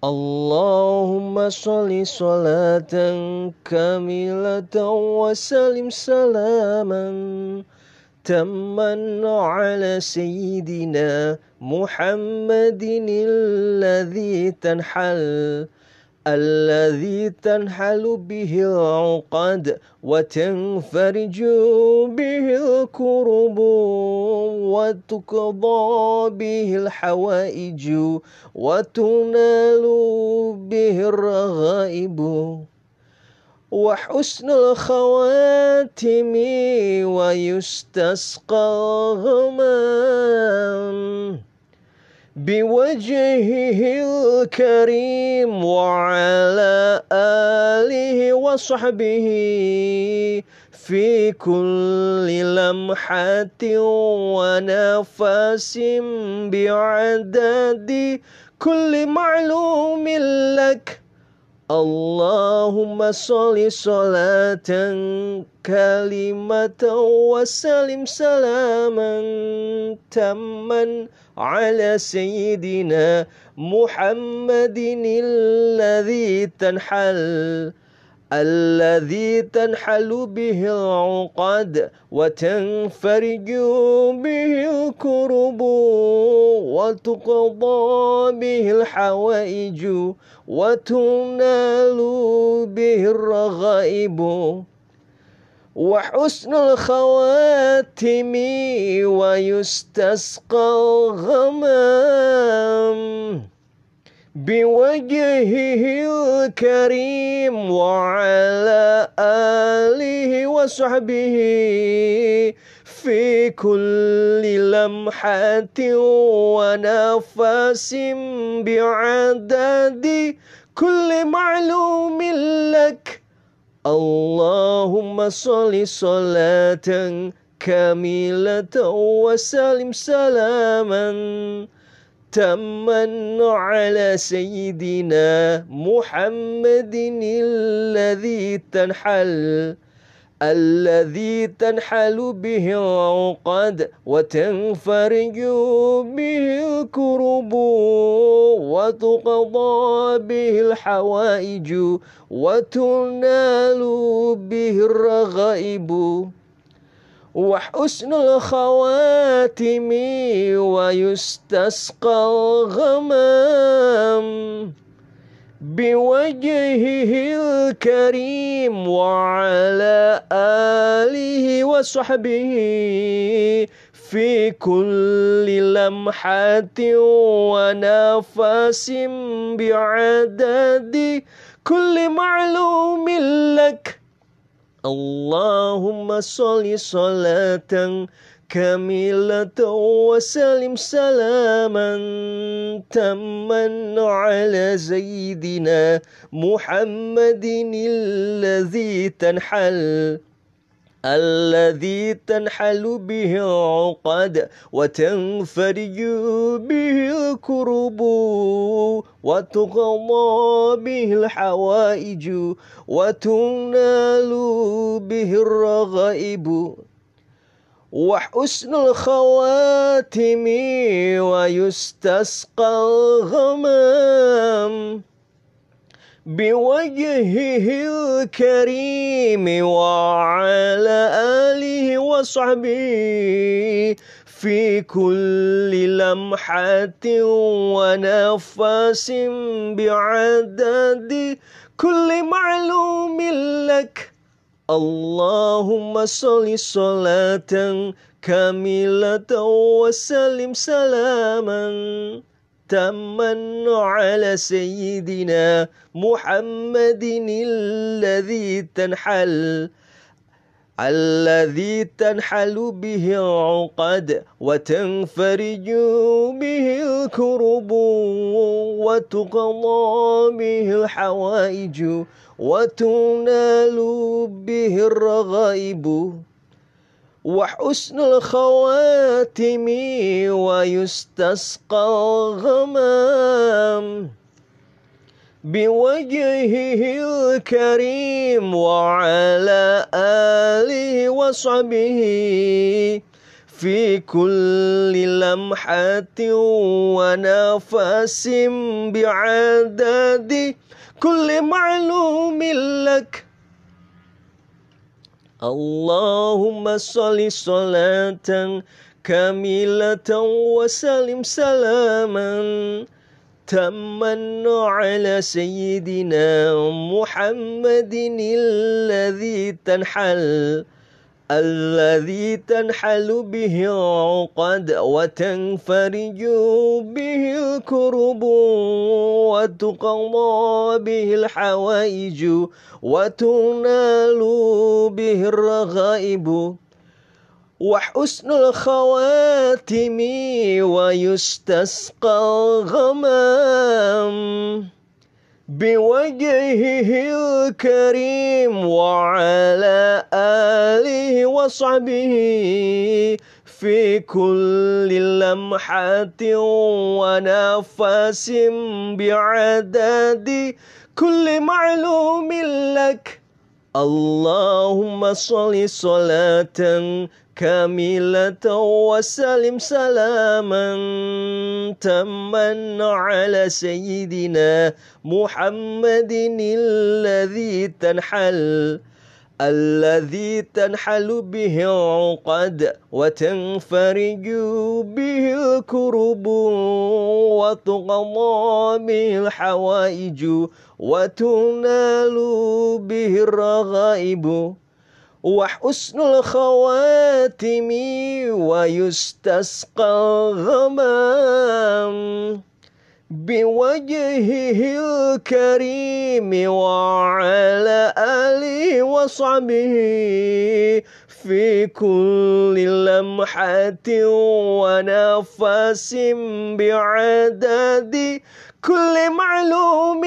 اللهم صل صلاة كاملة وسلم سلاما تما على سيدنا محمد الذي تنحل الذي تنحل به العقد وتنفرج به الكرب وتقضى به الحوائج وتنال به الرغائب. وحسن الخواتم ويستسقى الغمام بوجهه الكريم وعلى آله وصحبه في كل لمحة ونفس بعدد كل معلوم لك. اللهم صل صلاة كلمة وسلم سلاما تما على سيدنا محمد الذي تنحل الذي تنحل به العقد وتنفرج به الكرب وتقضى به الحوائج وتنال به الرغائب. وحسن الخواتم ويستسقى الغمام. بوجهه الكريم وعلى آله وصحبه في كل لمحة ونفس بعدد كل معلوم لك. اللهم صل صلاة كاملة وسلم سلاما. تما على سيدنا محمد الذي تنحل الذي تنحل به العقد وتنفرج به الكرب وتقضى به الحوائج وتنال به الرغائب. وحسن الخواتم ويستسقى الغمام بوجهه الكريم وعلى آله وصحبه في كل لمحة ونفس بعدد كل معلوم لك اللهم صل صلاة كاملة وسلم سلاما تما على سيدنا محمد الذي تنحل الذي تنحل به العقد وتنفرج به الكرب وتغضى به الحوائج وتنال به الرغائب. وحسن الخواتم ويستسقى الغمام بوجهه الكريم وعلى آله وصحبه في كل لمحة ونفس بعدد كل معلوم لك. اللهم صل صلاة كاملة وسلم سلاما. تما على سيدنا محمد الذي تنحل الذي تنحل به العقد وتنفرج به الكرب وتقضى به الحوائج وتنال به الرغائب. وحسن الخواتم ويستسقى الغمام بوجهه الكريم وعلى آله وصحبه في كل لمحة ونفس بعدد كل معلوم لك. اللهم صل صلاة كاملة وسلم سلاما تما على سيدنا محمد الذي تنحل الذي تنحل به العقد وتنفرج به الكرب وتقضى به الحوائج وتنال به الرغائب وحسن الخواتم ويستسقى الغمام بوجهه الكريم وعلى آله وصحبه في كل لمحة ونفس بعدد كل معلوم لك. اللهم صل صلاة كاملة وسلم سلاما تما على سيدنا محمد الذي تنحل الذي تنحل به العقد وتنفرج به الكرب وتقضى به الحوائج وتنال به الرغائب وحسن الخواتم ويستسقى الغمام. بوجهه الكريم وعلى آله وصحبه في كل لمحة ونفس بعدد كل معلوم